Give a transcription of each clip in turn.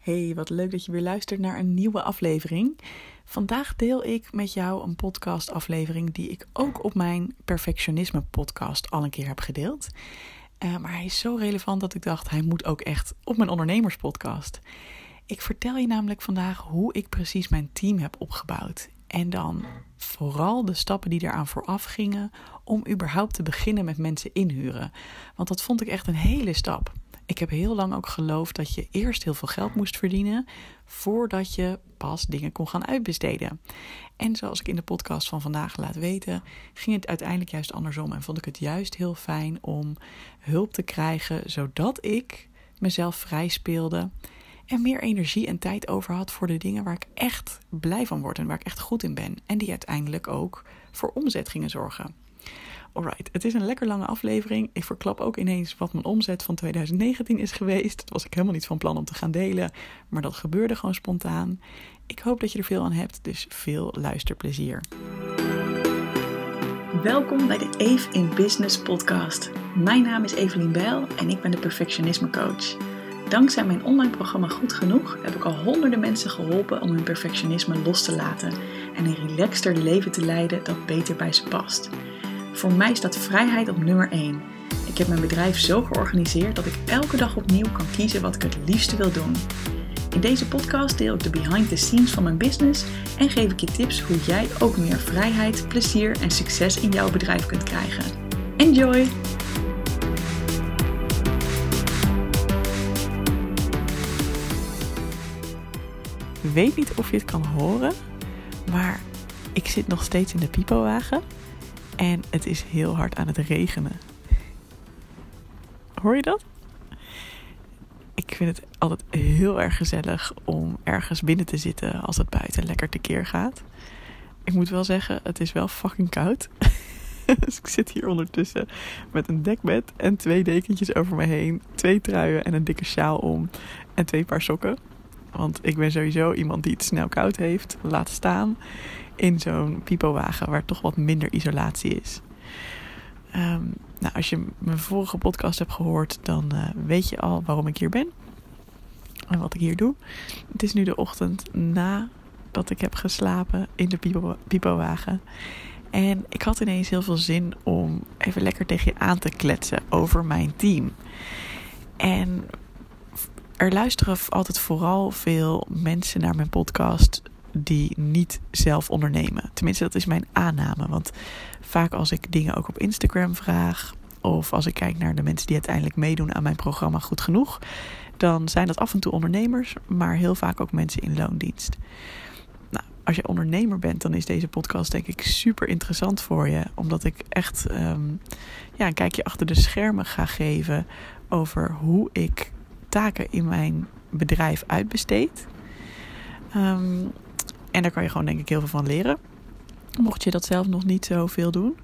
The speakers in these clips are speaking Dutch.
Hey, wat leuk dat je weer luistert naar een nieuwe aflevering. Vandaag deel ik met jou een podcast-aflevering die ik ook op mijn Perfectionisme-podcast al een keer heb gedeeld. Uh, maar hij is zo relevant dat ik dacht, hij moet ook echt op mijn ondernemerspodcast. Ik vertel je namelijk vandaag hoe ik precies mijn team heb opgebouwd. En dan vooral de stappen die eraan vooraf gingen om überhaupt te beginnen met mensen inhuren. Want dat vond ik echt een hele stap. Ik heb heel lang ook geloofd dat je eerst heel veel geld moest verdienen voordat je pas dingen kon gaan uitbesteden. En zoals ik in de podcast van vandaag laat weten, ging het uiteindelijk juist andersom en vond ik het juist heel fijn om hulp te krijgen zodat ik mezelf vrij speelde en meer energie en tijd over had voor de dingen waar ik echt blij van word en waar ik echt goed in ben en die uiteindelijk ook voor omzet gingen zorgen. Alright, het is een lekker lange aflevering. Ik verklap ook ineens wat mijn omzet van 2019 is geweest. Dat was ik helemaal niet van plan om te gaan delen, maar dat gebeurde gewoon spontaan. Ik hoop dat je er veel aan hebt, dus veel luisterplezier. Welkom bij de Eve in Business podcast. Mijn naam is Evelien Bijl en ik ben de perfectionisme coach. Dankzij mijn online programma Goed Genoeg heb ik al honderden mensen geholpen om hun perfectionisme los te laten en een relaxter leven te leiden dat beter bij ze past. Voor mij staat vrijheid op nummer 1. Ik heb mijn bedrijf zo georganiseerd dat ik elke dag opnieuw kan kiezen wat ik het liefste wil doen. In deze podcast deel ik de behind the scenes van mijn business en geef ik je tips hoe jij ook meer vrijheid, plezier en succes in jouw bedrijf kunt krijgen. Enjoy! Ik weet niet of je het kan horen, maar ik zit nog steeds in de pipowagen. En het is heel hard aan het regenen. Hoor je dat? Ik vind het altijd heel erg gezellig om ergens binnen te zitten als het buiten lekker tekeer gaat. Ik moet wel zeggen, het is wel fucking koud. dus ik zit hier ondertussen met een dekbed en twee dekentjes over me heen. Twee truien en een dikke sjaal om. En twee paar sokken. Want ik ben sowieso iemand die het snel koud heeft. Laat staan in zo'n pipowagen waar toch wat minder isolatie is. Ehm, nou, als je mijn vorige podcast hebt gehoord, dan uh, weet je al waarom ik hier ben. En wat ik hier doe. Het is nu de ochtend nadat ik heb geslapen in de pipo pipowagen. En ik had ineens heel veel zin om even lekker tegen je aan te kletsen over mijn team. En er luisteren altijd vooral veel mensen naar mijn podcast die niet zelf ondernemen. Tenminste, dat is mijn aanname. Want vaak als ik dingen ook op Instagram vraag, of als ik kijk naar de mensen die uiteindelijk meedoen aan mijn programma Goed Genoeg, dan zijn dat af en toe ondernemers, maar heel vaak ook mensen in loondienst. Nou, als je ondernemer bent, dan is deze podcast denk ik super interessant voor je, omdat ik echt um, ja, een kijkje achter de schermen ga geven over hoe ik taken in mijn bedrijf uitbesteed. Um, en daar kan je gewoon denk ik heel veel van leren. Mocht je dat zelf nog niet zoveel doen.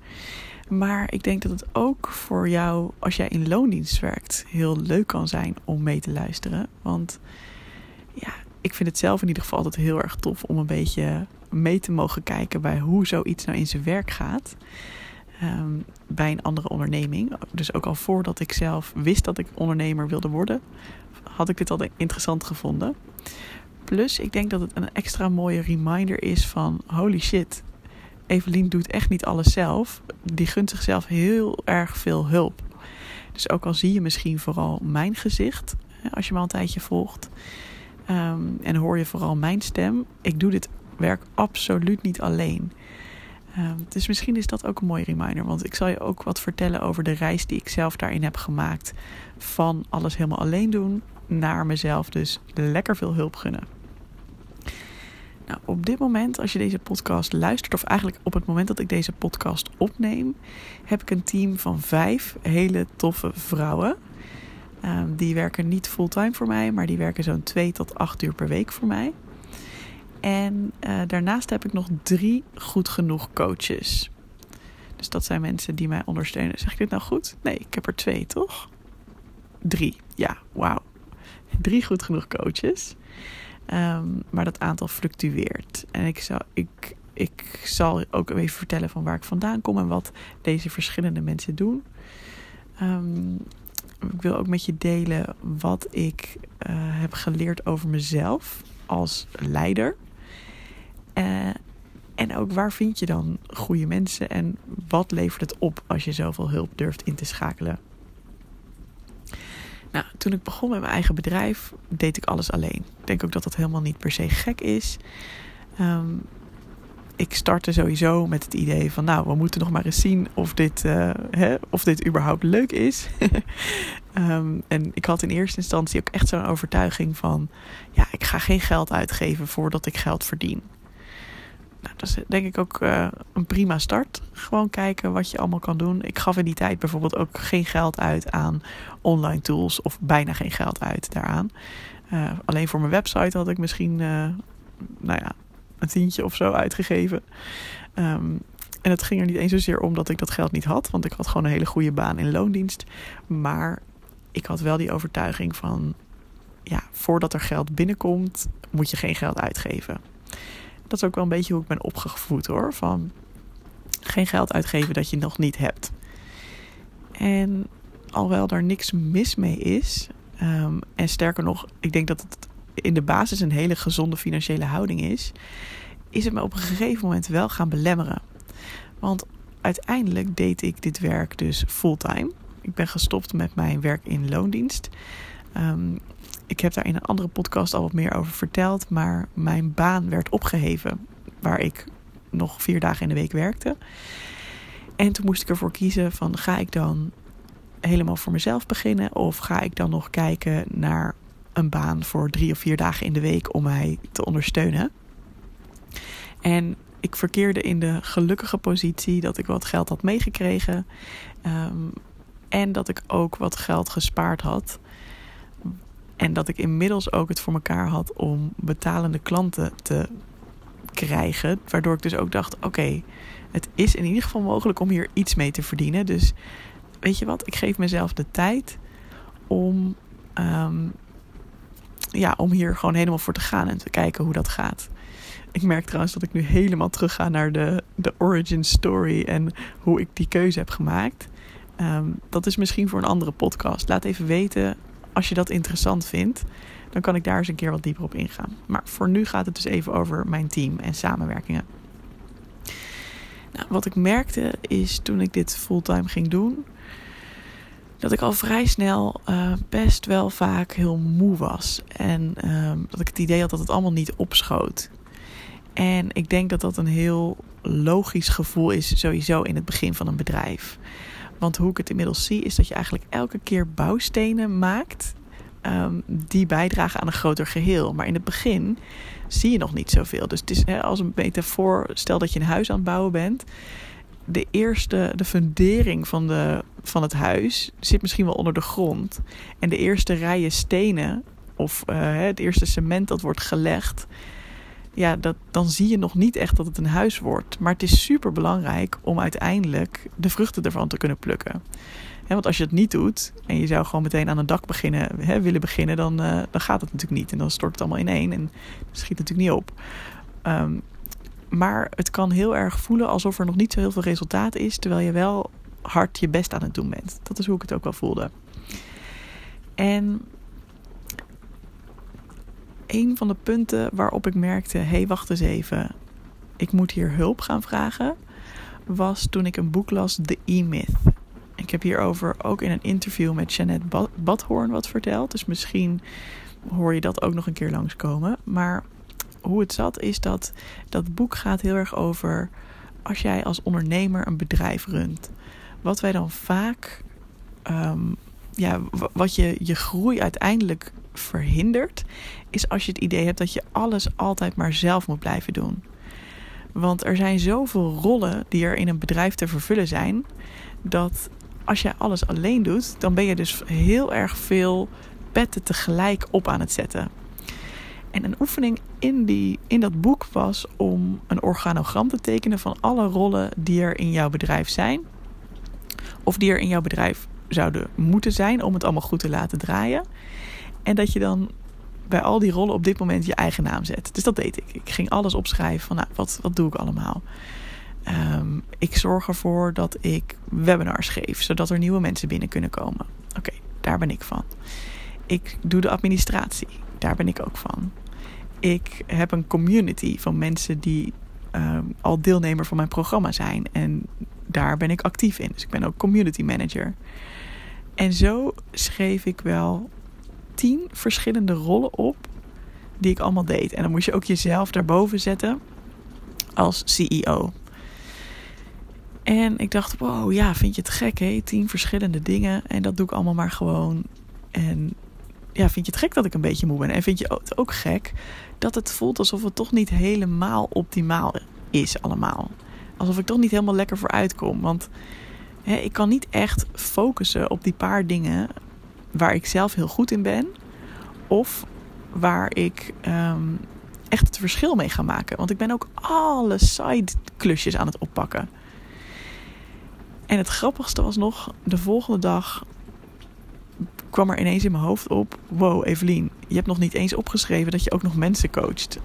Maar ik denk dat het ook voor jou, als jij in loondienst werkt, heel leuk kan zijn om mee te luisteren. Want ja, ik vind het zelf in ieder geval altijd heel erg tof om een beetje mee te mogen kijken bij hoe zoiets nou in zijn werk gaat. Um, bij een andere onderneming. Dus ook al voordat ik zelf wist dat ik ondernemer wilde worden, had ik dit al interessant gevonden. Plus, ik denk dat het een extra mooie reminder is van holy shit. Evelien doet echt niet alles zelf. Die gunt zichzelf heel erg veel hulp. Dus ook al zie je misschien vooral mijn gezicht, als je me al een tijdje volgt, um, en hoor je vooral mijn stem, ik doe dit werk absoluut niet alleen. Um, dus misschien is dat ook een mooie reminder. Want ik zal je ook wat vertellen over de reis die ik zelf daarin heb gemaakt. Van alles helemaal alleen doen naar mezelf dus lekker veel hulp gunnen. Nou, op dit moment, als je deze podcast luistert, of eigenlijk op het moment dat ik deze podcast opneem, heb ik een team van vijf hele toffe vrouwen. Um, die werken niet fulltime voor mij, maar die werken zo'n twee tot acht uur per week voor mij. En uh, daarnaast heb ik nog drie goed genoeg coaches. Dus dat zijn mensen die mij ondersteunen. Zeg ik dit nou goed? Nee, ik heb er twee, toch? Drie. Ja, wauw. Drie goed genoeg coaches. Um, maar dat aantal fluctueert. En ik, zou, ik, ik zal ook even vertellen van waar ik vandaan kom en wat deze verschillende mensen doen. Um, ik wil ook met je delen wat ik uh, heb geleerd over mezelf als leider. Uh, en ook waar vind je dan goede mensen en wat levert het op als je zoveel hulp durft in te schakelen? Nou, toen ik begon met mijn eigen bedrijf, deed ik alles alleen. Ik denk ook dat dat helemaal niet per se gek is. Um, ik startte sowieso met het idee van, nou, we moeten nog maar eens zien of dit, uh, hè, of dit überhaupt leuk is. um, en ik had in eerste instantie ook echt zo'n overtuiging van, ja, ik ga geen geld uitgeven voordat ik geld verdien. Nou, dat is denk ik ook uh, een prima start. Gewoon kijken wat je allemaal kan doen. Ik gaf in die tijd bijvoorbeeld ook geen geld uit aan online tools of bijna geen geld uit daaraan. Uh, alleen voor mijn website had ik misschien, nou ja, een tientje of zo uitgegeven. Um, en het ging er niet eens zozeer om dat ik dat geld niet had, want ik had gewoon een hele goede baan in loondienst. Maar ik had wel die overtuiging van, ja, voordat er geld binnenkomt, moet je geen geld uitgeven. Dat is ook wel een beetje hoe ik ben opgevoed hoor. Van geen geld uitgeven dat je nog niet hebt. En alhoewel er niks mis mee is, um, en sterker nog, ik denk dat het in de basis een hele gezonde financiële houding is, is het me op een gegeven moment wel gaan belemmeren. Want uiteindelijk deed ik dit werk dus fulltime. Ik ben gestopt met mijn werk in loondienst. Um, ik heb daar in een andere podcast al wat meer over verteld, maar mijn baan werd opgeheven, waar ik nog vier dagen in de week werkte. En toen moest ik ervoor kiezen van ga ik dan helemaal voor mezelf beginnen of ga ik dan nog kijken naar een baan voor drie of vier dagen in de week om mij te ondersteunen. En ik verkeerde in de gelukkige positie dat ik wat geld had meegekregen. Um, en dat ik ook wat geld gespaard had. En dat ik inmiddels ook het voor mekaar had om betalende klanten te krijgen. Waardoor ik dus ook dacht: oké, het is in ieder geval mogelijk om hier iets mee te verdienen. Dus weet je wat, ik geef mezelf de tijd om um, ja, om hier gewoon helemaal voor te gaan en te kijken hoe dat gaat. Ik merk trouwens dat ik nu helemaal terug ga naar de, de origin story en hoe ik die keuze heb gemaakt. Um, dat is misschien voor een andere podcast. Laat even weten als je dat interessant vindt. Dan kan ik daar eens een keer wat dieper op ingaan. Maar voor nu gaat het dus even over mijn team en samenwerkingen. Nou, wat ik merkte is toen ik dit fulltime ging doen, dat ik al vrij snel uh, best wel vaak heel moe was. En uh, dat ik het idee had dat het allemaal niet opschoot. En ik denk dat dat een heel logisch gevoel is, sowieso in het begin van een bedrijf. Want hoe ik het inmiddels zie, is dat je eigenlijk elke keer bouwstenen maakt. Um, die bijdragen aan een groter geheel. Maar in het begin zie je nog niet zoveel. Dus het is hè, als een metafoor, stel dat je een huis aan het bouwen bent de eerste, de fundering van, de, van het huis zit misschien wel onder de grond. En de eerste rijen stenen of uh, het eerste cement dat wordt gelegd, ja, dat, dan zie je nog niet echt dat het een huis wordt. Maar het is super belangrijk om uiteindelijk de vruchten ervan te kunnen plukken. want als je het niet doet en je zou gewoon meteen aan een dak beginnen, willen beginnen, dan, uh, dan gaat het natuurlijk niet. En dan stort het allemaal ineen en schiet natuurlijk niet op. Um, maar het kan heel erg voelen alsof er nog niet zo heel veel resultaat is, terwijl je wel hard je best aan het doen bent. Dat is hoe ik het ook wel voelde. En een van de punten waarop ik merkte: hé, hey, wacht eens even, ik moet hier hulp gaan vragen, was toen ik een boek las, The E-Myth. Ik heb hierover ook in een interview met Jeannette Badhoorn wat verteld. Dus misschien hoor je dat ook nog een keer langskomen. Maar hoe het zat, is dat dat boek gaat heel erg over als jij als ondernemer een bedrijf runt. Wat wij dan vaak, um, ja, wat je, je groei uiteindelijk verhindert, is als je het idee hebt dat je alles altijd maar zelf moet blijven doen. Want er zijn zoveel rollen die er in een bedrijf te vervullen zijn, dat als jij alles alleen doet, dan ben je dus heel erg veel petten tegelijk op aan het zetten. En een oefening in, die, in dat boek was om een organogram te tekenen van alle rollen die er in jouw bedrijf zijn. Of die er in jouw bedrijf zouden moeten zijn om het allemaal goed te laten draaien. En dat je dan bij al die rollen op dit moment je eigen naam zet. Dus dat deed ik. Ik ging alles opschrijven van nou, wat, wat doe ik allemaal. Um, ik zorg ervoor dat ik webinars geef, zodat er nieuwe mensen binnen kunnen komen. Oké, daar ben ik van. Ik doe de administratie, daar ben ik ook van. Ik heb een community van mensen die uh, al deelnemer van mijn programma zijn. En daar ben ik actief in. Dus ik ben ook community manager. En zo schreef ik wel tien verschillende rollen op die ik allemaal deed. En dan moest je ook jezelf daarboven zetten als CEO. En ik dacht, wow, ja, vind je het gek, hè? Tien verschillende dingen en dat doe ik allemaal maar gewoon. En ja, vind je het gek dat ik een beetje moe ben? En vind je het ook gek dat het voelt alsof het toch niet helemaal optimaal is allemaal? Alsof ik toch niet helemaal lekker vooruit kom. Want ik kan niet echt focussen op die paar dingen waar ik zelf heel goed in ben. Of waar ik um, echt het verschil mee ga maken. Want ik ben ook alle side klusjes aan het oppakken. En het grappigste was nog, de volgende dag kwam er ineens in mijn hoofd op: Wow, Evelien, je hebt nog niet eens opgeschreven dat je ook nog mensen coacht.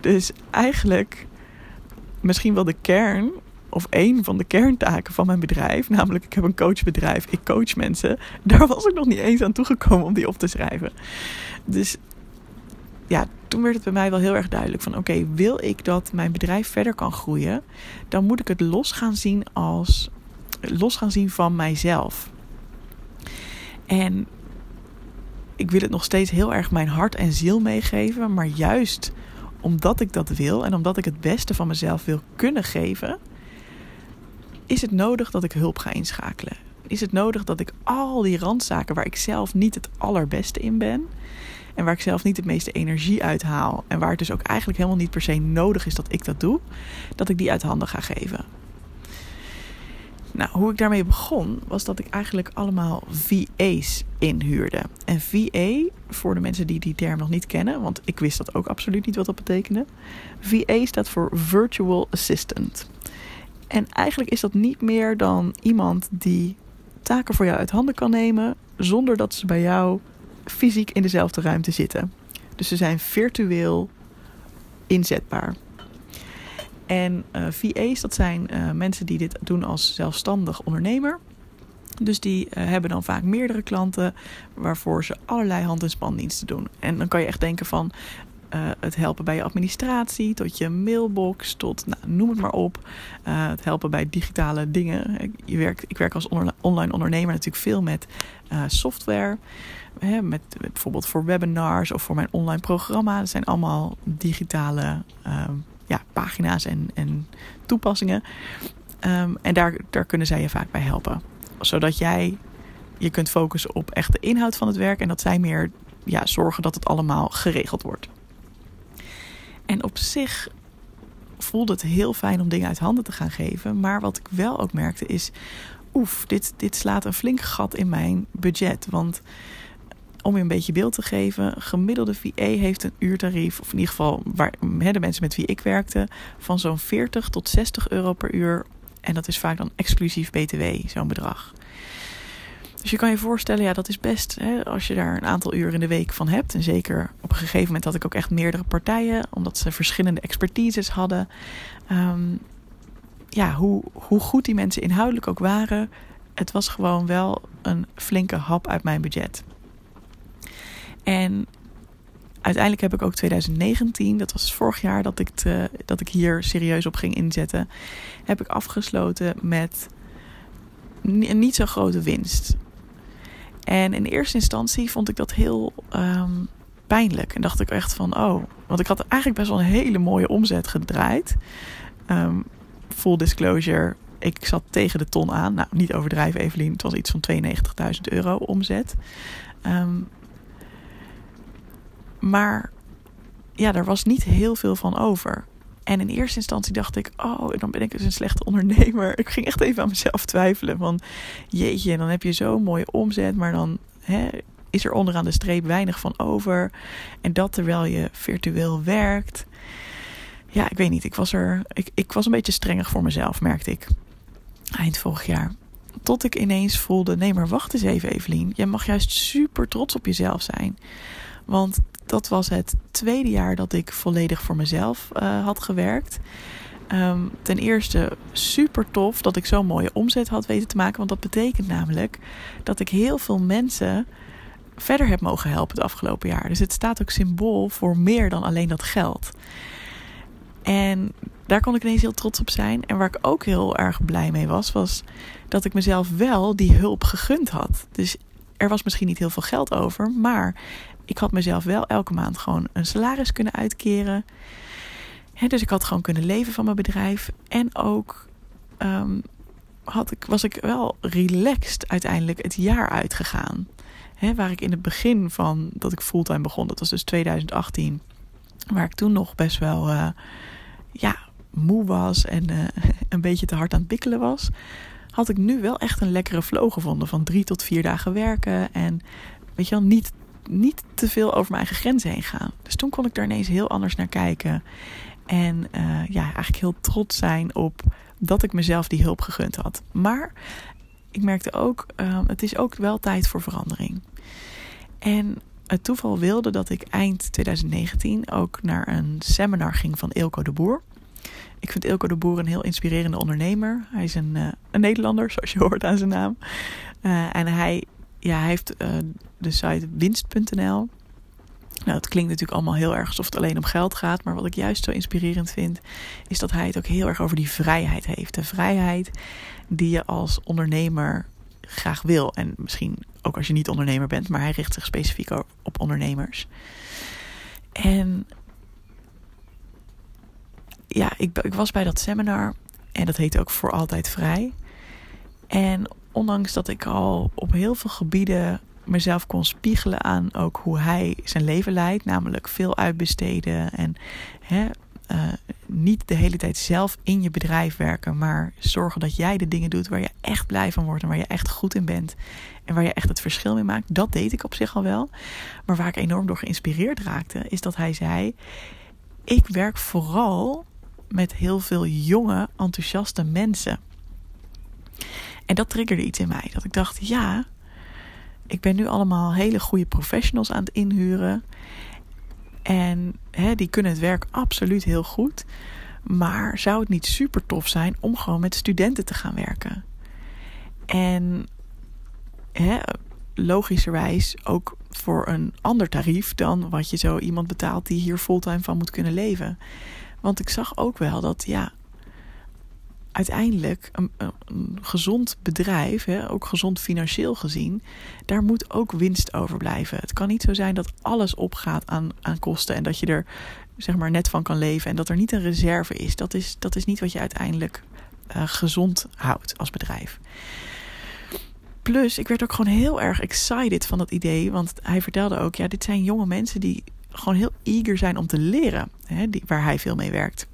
Dus eigenlijk misschien wel de kern, of één van de kerntaken van mijn bedrijf, namelijk ik heb een coachbedrijf, ik coach mensen. Daar was ik nog niet eens aan toegekomen om die op te schrijven. Dus ja, toen werd het bij mij wel heel erg duidelijk van oké, wil ik dat mijn bedrijf verder kan groeien, dan moet ik het los gaan zien als los gaan zien van mijzelf. En ik wil het nog steeds heel erg mijn hart en ziel meegeven, maar juist omdat ik dat wil en omdat ik het beste van mezelf wil kunnen geven, is het nodig dat ik hulp ga inschakelen. Is het nodig dat ik al die randzaken waar ik zelf niet het allerbeste in ben, en waar ik zelf niet het meeste energie uit haal. En waar het dus ook eigenlijk helemaal niet per se nodig is dat ik dat doe. Dat ik die uit handen ga geven. Nou, hoe ik daarmee begon, was dat ik eigenlijk allemaal VA's inhuurde. En VA, voor de mensen die die term nog niet kennen, want ik wist dat ook absoluut niet wat dat betekende. VA staat voor Virtual Assistant. En eigenlijk is dat niet meer dan iemand die taken voor jou uit handen kan nemen, zonder dat ze bij jou fysiek in dezelfde ruimte zitten. Dus ze zijn virtueel inzetbaar. En uh, eh, VA's, dat zijn uh, mensen die dit doen als zelfstandig ondernemer. Dus die uh, hebben dan vaak meerdere klanten waarvoor ze allerlei hand- en spandiensten doen. En dan kan je echt denken van het helpen bij je administratie, tot je mailbox, tot nou, noem het maar op. het helpen bij digitale dingen. Je werkt, ik werk als online ondernemer natuurlijk veel met software hè, met, bijvoorbeeld voor webinars of voor mijn online programma. Dat zijn allemaal digitale uh, ja, pagina's en, en toepassingen. Um, en daar, daar kunnen zij je vaak bij helpen. Zodat jij je kunt focussen op echt de inhoud van het werk. En dat zij meer ja, zorgen dat het allemaal geregeld wordt. En op zich voelde het heel fijn om dingen uit handen te gaan geven. Maar wat ik wel ook merkte is... Oef, dit, dit slaat een flink gat in mijn budget. Want om je een beetje beeld te geven, gemiddelde VA heeft een uurtarief, of in ieder geval waar, de mensen met wie ik werkte, van zo'n 40 tot 60 euro per uur. En dat is vaak dan exclusief BTW, zo'n bedrag. Dus je kan je voorstellen, ja, dat is best hè, als je daar een aantal uur in de week van hebt. En zeker op een gegeven moment had ik ook echt meerdere partijen, omdat ze verschillende expertises hadden. Um, ja, hoe, hoe goed die mensen inhoudelijk ook waren, het was gewoon wel een flinke hap uit mijn budget. En uiteindelijk heb ik ook 2019, dat was vorig jaar dat ik, te, dat ik hier serieus op ging inzetten, heb ik afgesloten met een niet zo grote winst. En in eerste instantie vond ik dat heel um, pijnlijk. En dacht ik echt van, oh, want ik had eigenlijk best wel een hele mooie omzet gedraaid. Um, full disclosure, ik zat tegen de ton aan. Nou, niet overdrijven, Evelien. Het was iets van 92.000 euro omzet. Um, maar ja, er was niet heel veel van over. En in eerste instantie dacht ik, oh, dan ben ik dus een slechte ondernemer. Ik ging echt even aan mezelf twijfelen. Van jeetje, dan heb je zo'n mooie omzet, maar dan hè, is er onderaan de streep weinig van over. En dat terwijl je virtueel werkt. Ja, ik weet niet. Ik was er. Ik, ik was een beetje strenger voor mezelf, merkte ik. Eind vorig jaar. Tot ik ineens voelde: nee, maar wacht eens even, Evelien. Jij mag juist super trots op jezelf zijn. Want dat was het tweede jaar dat ik volledig voor mezelf uh, had gewerkt. Ehm, ten eerste super tof dat ik zo'n mooie omzet had weten te maken. Want dat betekent namelijk dat ik heel veel mensen verder heb mogen helpen het afgelopen jaar. Dus het staat ook symbool voor meer dan alleen dat geld. En daar kon ik ineens heel trots op zijn. En waar ik ook heel erg blij mee was, was dat ik mezelf wel die hulp gegund had. Dus er was misschien niet heel veel geld over, maar ik had mezelf wel elke maand gewoon een salaris kunnen uitkeren. dus ik had gewoon kunnen leven van mijn bedrijf. En ook um, had ik, was ik wel relaxed uiteindelijk het jaar uitgegaan. Waar ik in het begin van dat ik fulltime begon, dat was dus 2018, waar ik toen nog best wel uh, ja, moe was en uh, een beetje te hard aan het bikkelen was, had ik nu wel echt een lekkere flow gevonden van drie tot vier dagen werken en weet je wel, niet, niet te veel over mijn eigen grenzen heen gaan. Dus toen kon ik daar ineens heel anders naar kijken en uh, ja, eigenlijk heel trots zijn op dat ik mezelf die hulp gegund had. Maar ik merkte ook, uh, het is ook wel tijd voor verandering. En het toeval wilde dat ik eind 2019 ook naar een seminar ging van Ilko de Boer. Ik vind Ilko de Boer een heel inspirerende ondernemer. Hij is een, uh, een Nederlander, zoals je hoort aan zijn naam. Uh, en hij, ja, hij heeft uh, de site winst.nl. Nou, het klinkt natuurlijk allemaal heel erg alsof het alleen om geld gaat. Maar wat ik juist zo inspirerend vind, is dat hij het ook heel erg over die vrijheid heeft. De vrijheid die je als ondernemer graag wil. En misschien ook als je niet ondernemer bent, maar hij richt zich specifiek op ondernemers. En ja, ik, ik was bij dat seminar en dat heet ook Voor Altijd Vrij. En ondanks dat ik al op heel veel gebieden mezelf kon spiegelen aan ook hoe hij zijn leven leidt, namelijk veel uitbesteden en hè, uh, niet de hele tijd zelf in je bedrijf werken, maar zorgen dat jij de dingen doet waar je echt blij van wordt en waar je echt goed in bent en waar je echt het verschil mee maakt. Dat deed ik op zich al wel. Maar waar ik enorm door geïnspireerd raakte, is dat hij zei: Ik werk vooral met heel veel jonge, enthousiaste mensen. En dat triggerde iets in mij. Dat ik dacht: ja, ik ben nu allemaal hele goede professionals aan het inhuren. En hè, die kunnen het werk absoluut heel goed. Maar zou het niet super tof zijn om gewoon met studenten te gaan werken? En hè, logischerwijs ook voor een ander tarief dan wat je zo iemand betaalt die hier fulltime van moet kunnen leven. Want ik zag ook wel dat ja, uiteindelijk een, gezond bedrijf, hè, ook gezond financieel gezien, daar moet ook winst overblijven. Het kan niet zo zijn dat alles opgaat aan, aan kosten en dat je er zeg maar net van kan leven en dat er niet een reserve is. Dat is, dat is niet wat je uiteindelijk uh, gezond houdt als bedrijf. Plus, ik werd ook gewoon heel erg excited van dat idee. Want hij vertelde ook, ja, dit zijn jonge mensen die gewoon heel eager zijn om te leren. Hè, die, waar hij veel mee werkt.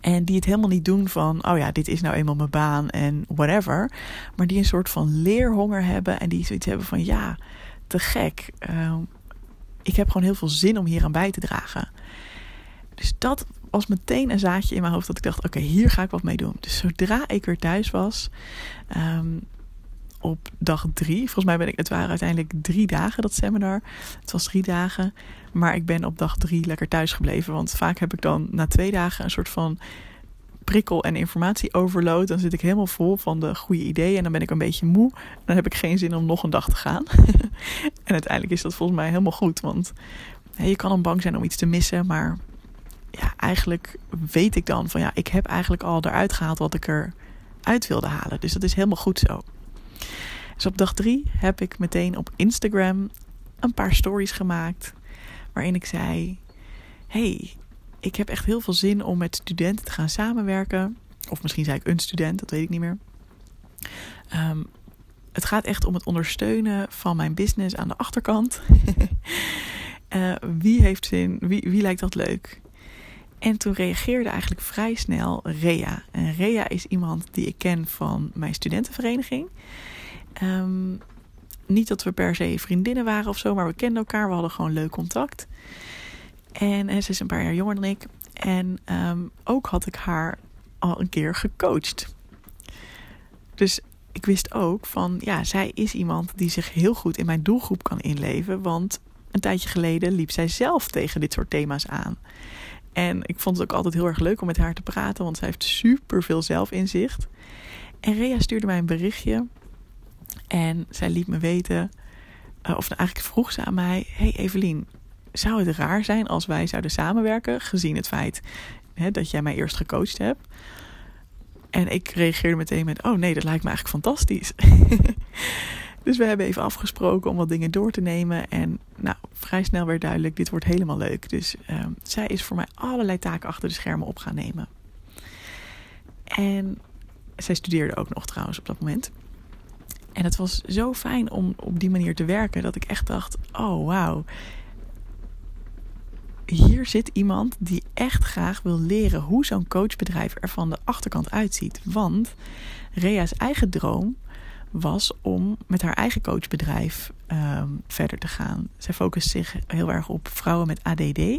En die het helemaal niet doen van, oh ja, dit is nou eenmaal mijn baan en whatever. Maar die een soort van leerhonger hebben en die zoiets hebben van, ja, te gek. Uh, ik heb gewoon heel veel zin om hier aan bij te dragen. Dus dat was meteen een zaadje in mijn hoofd dat ik dacht, oké, hier ga ik wat mee doen. Dus zodra ik weer thuis was, um, op dag drie. Volgens mij ben ik, het waren uiteindelijk drie dagen dat seminar. Het was drie dagen. Maar ik ben op dag drie lekker thuis gebleven. Want vaak heb ik dan na twee dagen een soort van prikkel en informatie overload. Dan zit ik helemaal vol van de goede ideeën. En dan ben ik een beetje moe. Dan heb ik geen zin om nog een dag te gaan. en uiteindelijk is dat volgens mij helemaal goed. Want je kan dan bang zijn om iets te missen. Maar ja, eigenlijk weet ik dan van ja, ik heb eigenlijk al eruit gehaald wat ik er uit wilde halen. Dus dat is helemaal goed zo. Dus op dag drie heb ik meteen op Instagram een paar stories gemaakt. Waarin ik zei: Hey, ik heb echt heel veel zin om met studenten te gaan samenwerken. Of misschien zei ik een student, dat weet ik niet meer. Um, het gaat echt om het ondersteunen van mijn business aan de achterkant. uh, wie heeft zin? Wie, wie lijkt dat leuk? En toen reageerde eigenlijk vrij snel Rea. En Rea is iemand die ik ken van mijn studentenvereniging. Um, niet dat we per se vriendinnen waren of zo, maar we kenden elkaar. We hadden gewoon leuk contact. En, ze is een paar jaar jonger dan ik. En um, ook had ik haar al een keer gecoacht. Dus ik wist ook van, ja, zij is iemand die zich heel goed in mijn doelgroep kan inleven. Want een tijdje geleden liep zij zelf tegen dit soort thema's aan. En ik vond het ook altijd heel erg leuk om met haar te praten, want zij heeft super veel zelfinzicht. En Rea stuurde mij een berichtje en zij liet me weten, uh, of eigenlijk vroeg ze aan mij: Hey Evelien, zou het raar zijn als wij zouden samenwerken, gezien het feit hè, dat jij mij eerst gecoacht hebt? En ik reageerde meteen met: Oh nee, dat lijkt me eigenlijk fantastisch. dus we hebben even afgesproken om wat dingen door te nemen. En nou, vrij snel werd duidelijk: dit wordt helemaal leuk. Dus uh, zij is voor mij allerlei taken achter de schermen op gaan nemen. En zij studeerde ook nog trouwens op dat moment. En het was zo fijn om op die manier te werken dat ik echt dacht: oh wauw. Hier zit iemand die echt graag wil leren hoe zo'n coachbedrijf er van de achterkant uitziet. Want Rea's eigen droom was om met haar eigen coachbedrijf um, verder te gaan. Zij focust zich heel erg op vrouwen met ADD, uh,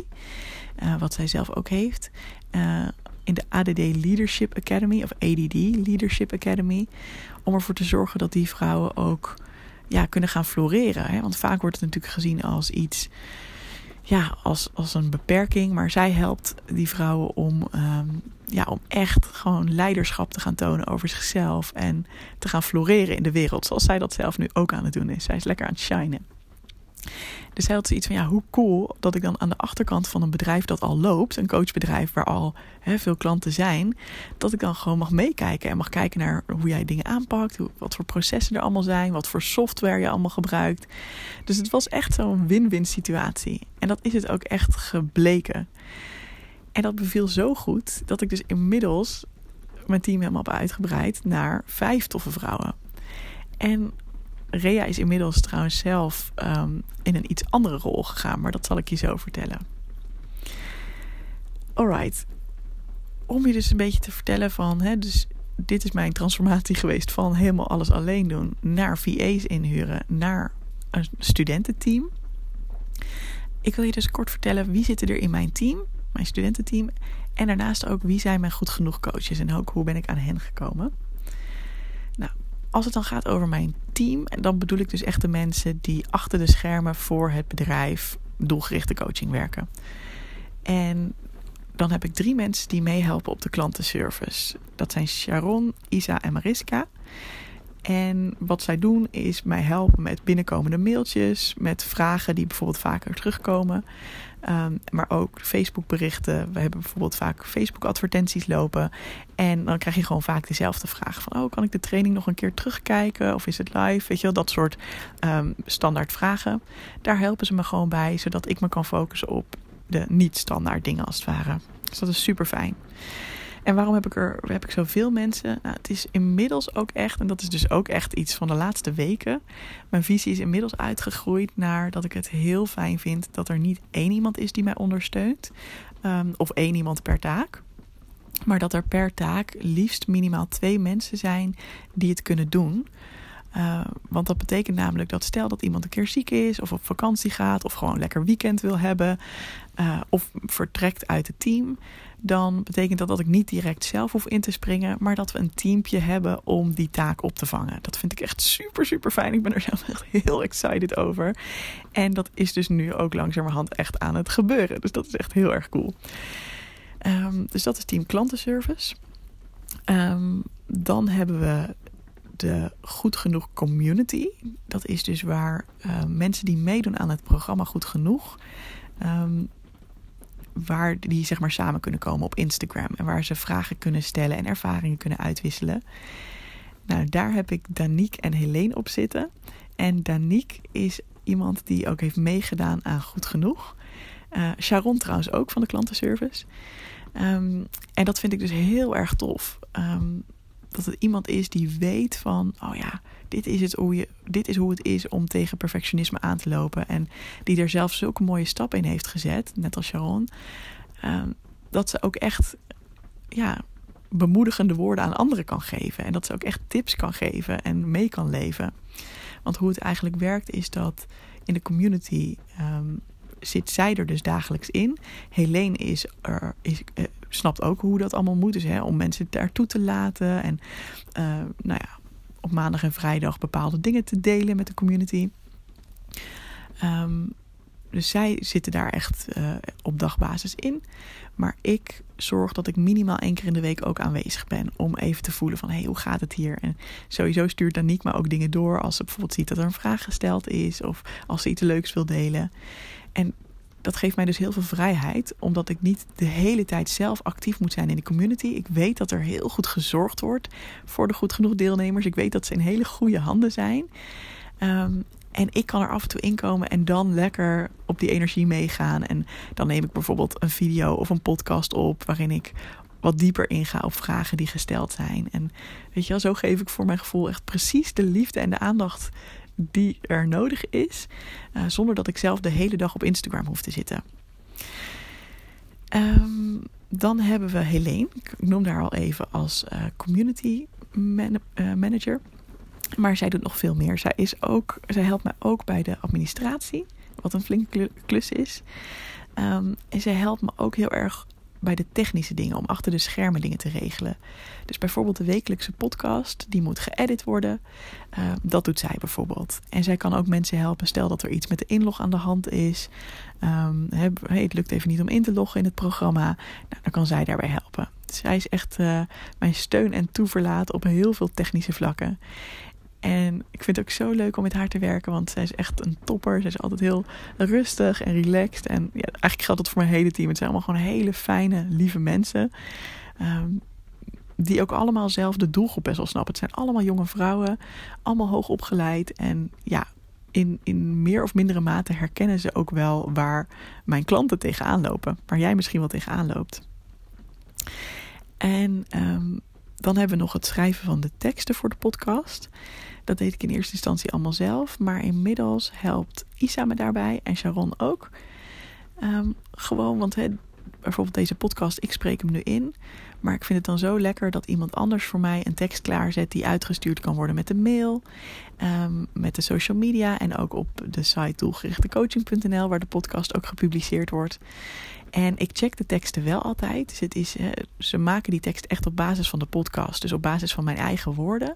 wat zij zelf ook heeft. Uh, in de ADD Leadership Academy, of ADD Leadership Academy, om ervoor te zorgen dat die vrouwen ook ja, kunnen gaan floreren. Hè? Want vaak wordt het natuurlijk gezien als iets, ja, als, als een beperking. Maar zij helpt die vrouwen om, um, ja, om echt gewoon leiderschap te gaan tonen over zichzelf. En te gaan floreren in de wereld. Zoals zij dat zelf nu ook aan het doen is. Zij is lekker aan het shinen. Dus hij had zoiets van, ja, hoe cool dat ik dan aan de achterkant van een bedrijf dat al loopt, een coachbedrijf waar al hè, veel klanten zijn, dat ik dan gewoon mag meekijken en mag kijken naar hoe jij dingen aanpakt, wat voor processen er allemaal zijn, wat voor software je allemaal gebruikt. Dus het was echt zo'n win-win situatie. En dat is het ook echt gebleken. En dat beviel zo goed dat ik dus inmiddels mijn team helemaal heb uitgebreid naar vijf toffe vrouwen. En Rea is inmiddels trouwens zelf um, in een iets andere rol gegaan, maar dat zal ik je zo vertellen. Alright. Om je dus een beetje te vertellen van, hè, dus dit is mijn transformatie geweest van helemaal alles alleen doen naar VA's inhuren, naar een studententeam. Ik wil je dus kort vertellen wie zitten er in mijn team, mijn studententeam, en daarnaast ook wie zijn mijn goed genoeg coaches en ook hoe ben ik aan hen gekomen. Als het dan gaat over mijn team, dan bedoel ik dus echt de mensen die achter de schermen voor het bedrijf doelgerichte coaching werken. En dan heb ik drie mensen die meehelpen op de klantenservice. Dat zijn Sharon, Isa en Mariska. En wat zij doen is mij helpen met binnenkomende mailtjes, met vragen die bijvoorbeeld vaker terugkomen. Um, maar ook Facebook berichten. We hebben bijvoorbeeld vaak Facebook advertenties lopen. En dan krijg je gewoon vaak dezelfde vraag van... oh, kan ik de training nog een keer terugkijken? Of is het live? Weet je wel, dat soort um, standaard vragen. Daar helpen ze me gewoon bij, zodat ik me kan focussen op de niet-standaard dingen als het ware. Dus dat is super fijn. En waarom heb ik er heb ik zoveel mensen? Nou, het is inmiddels ook echt, en dat is dus ook echt iets van de laatste weken. Mijn visie is inmiddels uitgegroeid naar dat ik het heel fijn vind dat er niet één iemand is die mij ondersteunt. Um, of één iemand per taak. Maar dat er per taak liefst minimaal twee mensen zijn die het kunnen doen. Uh, want dat betekent namelijk dat stel dat iemand een keer ziek is, of op vakantie gaat, of gewoon lekker weekend wil hebben, uh, of vertrekt uit het team, dan betekent dat dat ik niet direct zelf hoef in te springen, maar dat we een teampje hebben om die taak op te vangen. Dat vind ik echt super, super fijn. Ik ben er zelf echt heel excited over. En dat is dus nu ook langzamerhand echt aan het gebeuren. Dus dat is echt heel erg cool. Um, dus dat is team klantenservice. Um, dan hebben we de Goed Genoeg Community. Dat is dus waar uh, mensen die meedoen aan het programma Goed Genoeg. Um, waar die zeg maar samen kunnen komen op Instagram. En waar ze vragen kunnen stellen en ervaringen kunnen uitwisselen. Nou, daar heb ik Danique en Helene op zitten. En Danique is iemand die ook heeft meegedaan aan Goed Genoeg. Uh, Sharon trouwens ook van de klantenservice. Um, en dat vind ik dus heel erg tof. Um, dat het iemand is die weet van, oh ja, dit is, het hoe je, dit is hoe het is om tegen perfectionisme aan te lopen. En die er zelf zulke mooie stappen in heeft gezet, net als Sharon. Um, dat ze ook echt ja, bemoedigende woorden aan anderen kan geven. En dat ze ook echt tips kan geven en mee kan leven. Want hoe het eigenlijk werkt is dat in de community um, zit zij er dus dagelijks in. Helene is er, is, uh, snapt ook hoe dat allemaal moet. Dus hè, om mensen daartoe te laten. En uh, nou ja, op maandag en vrijdag bepaalde dingen te delen met de community. Um, dus zij zitten daar echt uh, op dagbasis in. Maar ik zorg dat ik minimaal één keer in de week ook aanwezig ben. Om even te voelen van, hé, hey, hoe gaat het hier? En sowieso stuurt Danique maar ook dingen door. Als ze bijvoorbeeld ziet dat er een vraag gesteld is. Of als ze iets leuks wil delen. En dat geeft mij dus heel veel vrijheid. Omdat ik niet de hele tijd zelf actief moet zijn in de community. Ik weet dat er heel goed gezorgd wordt voor de goed genoeg deelnemers. Ik weet dat ze in hele goede handen zijn. Um, en ik kan er af en toe inkomen en dan lekker op die energie meegaan. En dan neem ik bijvoorbeeld een video of een podcast op waarin ik wat dieper inga op vragen die gesteld zijn. En weet je wel, zo geef ik voor mijn gevoel echt precies de liefde en de aandacht die er nodig is. Uh, zonder dat ik zelf de hele dag op Instagram hoef te zitten. Um, dan hebben we Helene. Ik noem haar al even als uh, community uh, manager. Maar zij doet nog veel meer. Zij, is ook, zij helpt mij ook bij de administratie, wat een flinke klus is. Um, en zij helpt me ook heel erg bij de technische dingen, om achter de schermen dingen te regelen. Dus bijvoorbeeld de wekelijkse podcast, die moet geëdit worden. Uh, dat doet zij bijvoorbeeld. En zij kan ook mensen helpen, stel dat er iets met de inlog aan de hand is. Um, hey, het lukt even niet om in te loggen in het programma. Nou, dan kan zij daarbij helpen. Zij is echt uh, mijn steun en toeverlaat op heel veel technische vlakken. En ik vind het ook zo leuk om met haar te werken, want zij is echt een topper. Zij is altijd heel rustig en relaxed. En ja, eigenlijk geldt dat voor mijn hele team. Het zijn allemaal gewoon hele fijne, lieve mensen. Um, die ook allemaal zelf de doelgroep best wel snappen. Het zijn allemaal jonge vrouwen, allemaal hoog opgeleid. En ja, in, in meer of mindere mate herkennen ze ook wel waar mijn klanten tegenaan lopen. Waar jij misschien wel tegenaan loopt. En um, dan hebben we nog het schrijven van de teksten voor de podcast. Dat deed ik in eerste instantie allemaal zelf. Maar inmiddels helpt Isa me daarbij en Sharon ook. Um, gewoon, want bijvoorbeeld deze podcast, ik spreek hem nu in. Maar ik vind het dan zo lekker dat iemand anders voor mij een tekst klaarzet die uitgestuurd kan worden met de mail, um, met de social media en ook op de site doelgerichtecoaching.nl, waar de podcast ook gepubliceerd wordt. En ik check de teksten wel altijd. Dus het is, ze maken die tekst echt op basis van de podcast. Dus op basis van mijn eigen woorden.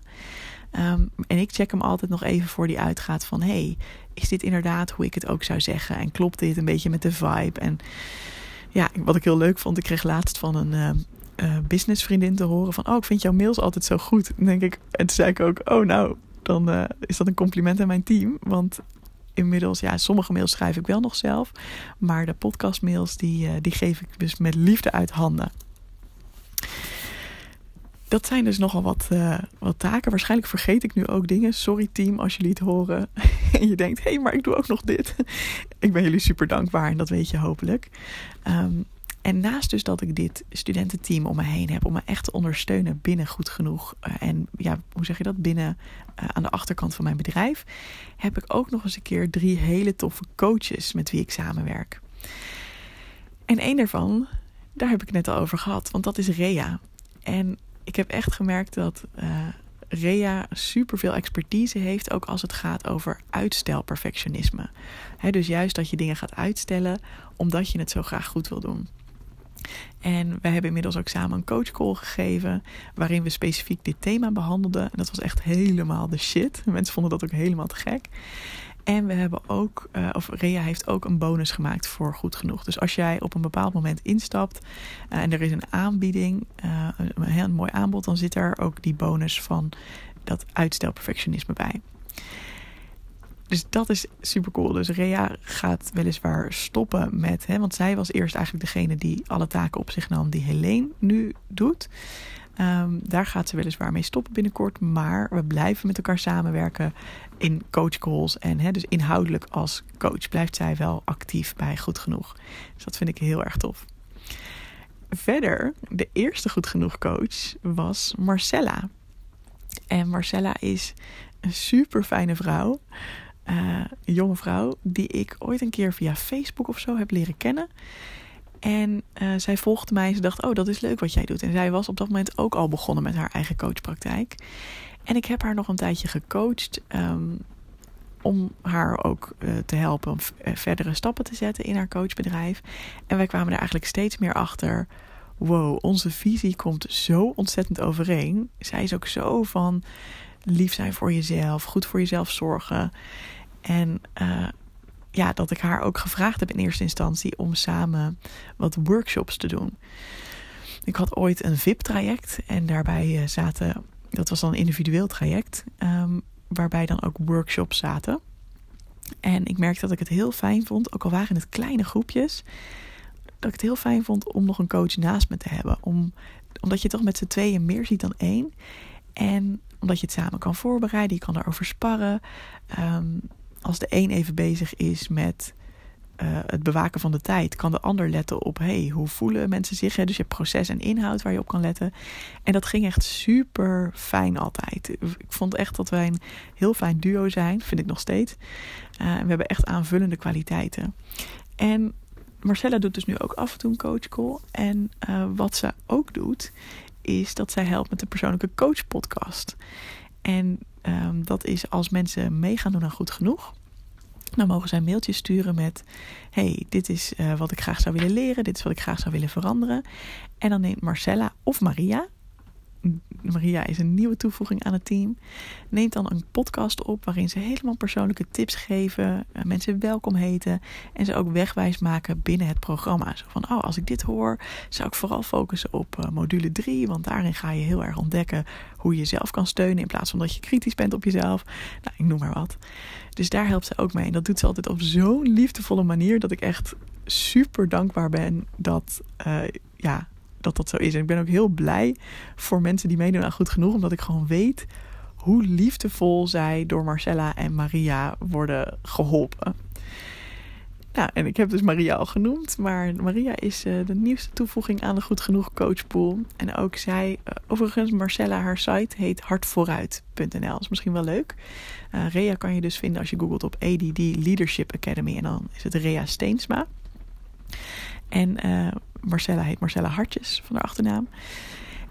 Um, en ik check hem altijd nog even voor die uitgaat van... hey, is dit inderdaad hoe ik het ook zou zeggen? En klopt dit een beetje met de vibe? En ja, wat ik heel leuk vond... ik kreeg laatst van een uh, uh, businessvriendin te horen van... oh, ik vind jouw mails altijd zo goed. En, denk ik, en toen zei ik ook, oh nou, dan uh, is dat een compliment aan mijn team. Want inmiddels, ja, sommige mails schrijf ik wel nog zelf. Maar de podcastmails, die, uh, die geef ik dus met liefde uit handen. Dat zijn dus nogal wat, uh, wat taken. Waarschijnlijk vergeet ik nu ook dingen. Sorry team als jullie het horen. en je denkt, hé, hey, maar ik doe ook nog dit. ik ben jullie super dankbaar en dat weet je hopelijk. Um, en naast dus dat ik dit studententeam om me heen heb om me echt te ondersteunen binnen goed genoeg. Uh, en ja, hoe zeg je dat? Binnen uh, aan de achterkant van mijn bedrijf. Heb ik ook nog eens een keer drie hele toffe coaches met wie ik samenwerk. En één daarvan, daar heb ik het net al over gehad, want dat is Rea. En ik heb echt gemerkt dat uh, Rea superveel expertise heeft, ook als het gaat over uitstelperfectionisme. Dus juist dat je dingen gaat uitstellen omdat je het zo graag goed wil doen. En we hebben inmiddels ook samen een coachcall gegeven. Waarin we specifiek dit thema behandelden. En dat was echt helemaal de shit. Mensen vonden dat ook helemaal te gek. En we hebben ook, uh, of Rea heeft ook een bonus gemaakt voor goed genoeg. Dus als jij op een bepaald moment instapt uh, en er is een aanbieding, uh, een heel mooi aanbod, dan zit er ook die bonus van dat uitstelperfectionisme bij. Dus dat is super cool. Dus Rea gaat weliswaar stoppen met, hè, want zij was eerst eigenlijk degene die alle taken op zich nam die Helene nu doet. Um, daar gaat ze weliswaar mee stoppen binnenkort. Maar we blijven met elkaar samenwerken in coachcalls. En hè, dus inhoudelijk als coach blijft zij wel actief bij Goed Genoeg. Dus dat vind ik heel erg tof. Verder, de eerste Goed Genoeg coach was Marcella. En Marcella is een super fijne vrouw. Een jonge vrouw die ik ooit een keer via Facebook of zo heb leren kennen. En uh, zij volgde mij. Ze dacht, oh, dat is leuk wat jij doet. En zij was op dat moment ook al begonnen met haar eigen coachpraktijk. En ik heb haar nog een tijdje gecoacht. Um, om haar ook uh, te helpen om verdere stappen te zetten in haar coachbedrijf. En wij kwamen er eigenlijk steeds meer achter. Wow, onze visie komt zo ontzettend overeen. Zij is ook zo van lief zijn voor jezelf, goed voor jezelf zorgen. En uh, ja, dat ik haar ook gevraagd heb in eerste instantie om samen wat workshops te doen. Ik had ooit een VIP-traject en daarbij zaten, dat was dan een individueel traject, ehm, waarbij dan ook workshops zaten. En ik merkte dat ik het heel fijn vond, ook al waren het kleine groepjes, dat ik het heel fijn vond om nog een coach naast me te hebben. Om, omdat je toch met z'n tweeën meer ziet dan één. En omdat je het samen kan voorbereiden, je kan erover sparren. Ehm, als de een even bezig is met uh, het bewaken van de tijd, kan de ander letten op hey, hoe voelen mensen zich. Hè? Dus je hebt proces en inhoud waar je op kan letten. En dat ging echt super fijn altijd. Ik vond echt dat wij een heel fijn duo zijn, vind ik nog steeds. Uh, we hebben echt aanvullende kwaliteiten. En Marcella doet dus nu ook af en toe een coachcall. En uh, wat ze ook doet, is dat zij helpt met de persoonlijke coach podcast. En um, dat is als mensen mee gaan doen aan goed genoeg. Dan mogen zij een mailtje sturen met: Hey, dit is uh, wat ik graag zou willen leren, dit is wat ik graag zou willen veranderen. En dan neemt Marcella of Maria, Maria is een nieuwe toevoeging aan het team. Neemt dan een podcast op waarin ze helemaal persoonlijke tips geven, eh, mensen welkom heten en ze ook wegwijs maken binnen het programma. Zo van, oh, als ik dit hoor, zou ik vooral focussen op uh, module 3, want daarin ga je heel erg ontdekken hoe je jezelf kan steunen in plaats van dat je kritisch bent op jezelf. Nou, ik noem maar wat. Dus daar helpt ze ook mee. En dat doet ze altijd op zo'n liefdevolle manier dat ik echt super dankbaar ben dat, uh, ja, dat dat zo is. En ik ben ook heel blij voor mensen die meedoen aan Goed Genoeg. Omdat ik gewoon weet hoe liefdevol zij door Marcella en Maria worden geholpen. Nou, en ik heb dus Maria al genoemd. Maar Maria is uh, de nieuwste toevoeging aan de Goed Genoeg coachpool. En ook zij, uh, overigens, Marcella, haar site heet hartvooruit.nl. Dat is misschien wel leuk. Uh, Rea kan je dus vinden als je googelt op ADD Leadership Academy. En dan is het Rea Steensma. En Marcella heet Marcella Hartjes van haar achternaam.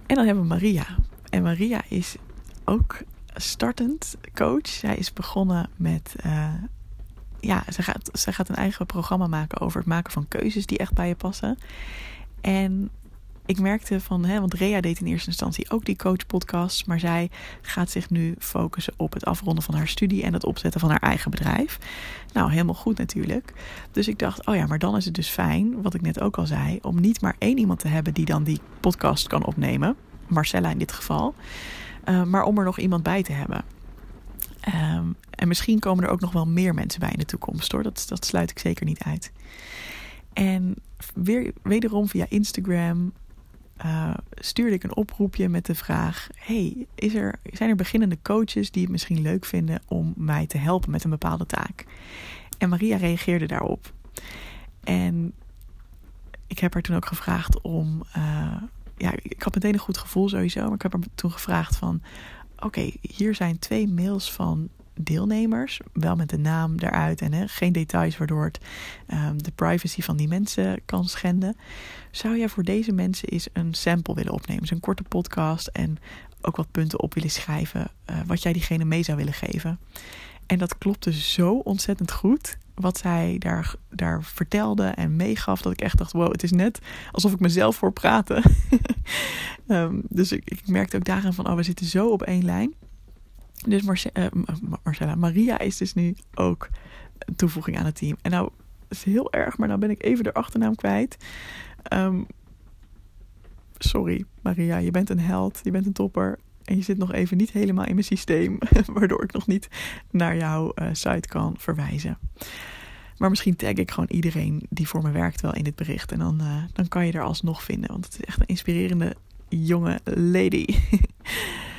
En dan hebben we Maria. En Maria is ook startend coach. Zij is begonnen met. Uh, ja, ze gaat, ze gaat een eigen programma maken over het maken van keuzes die echt bij je passen. En ik merkte van, hè, want Rea deed in eerste instantie ook die coach-podcast, maar zij gaat zich nu focussen op het afronden van haar studie en het opzetten van haar eigen bedrijf. Nou, helemaal goed natuurlijk. Dus ik dacht, oh ja, maar dan is het dus fijn, wat ik net ook al zei, om niet maar één iemand te hebben die dan die podcast kan opnemen, Marcella in dit geval, uh, maar om er nog iemand bij te hebben. Um, en misschien komen er ook nog wel meer mensen bij in de toekomst hoor. Dat, dat sluit ik zeker niet uit. En weer, wederom via Instagram uh, stuurde ik een oproepje met de vraag: Hey, is er, zijn er beginnende coaches die het misschien leuk vinden om mij te helpen met een bepaalde taak? En Maria reageerde daarop. En ik heb haar toen ook gevraagd om. Uh, ja, ik had meteen een goed gevoel sowieso, maar ik heb haar toen gevraagd van. Oké, hier zijn twee mails van deelnemers. Wel met de naam eruit en hè, geen details waardoor het um, de privacy van die mensen kan schenden. Zou jij voor deze mensen eens een sample willen opnemen? Dus een korte podcast en ook wat punten op willen schrijven. Uh, wat jij diegene mee zou willen geven. En dat klopte zo ontzettend goed. Wat zij daar, daar vertelde en meegaf. Dat ik echt dacht: wow, het is net alsof ik mezelf voor praten. um, dus ik, ik merkte ook daarin van: oh, we zitten zo op één lijn. Dus uh, Marcella, Maria is dus nu ook een toevoeging aan het team. En nou, is heel erg, maar nou ben ik even de achternaam kwijt. Um, sorry, Maria, je bent een held, je bent een topper. En je zit nog even niet helemaal in mijn systeem, waardoor ik nog niet naar jouw uh, site kan verwijzen. Maar misschien tag ik gewoon iedereen die voor me werkt wel in dit bericht. En dan, uh, dan kan je er alsnog vinden, want het is echt een inspirerende jonge lady.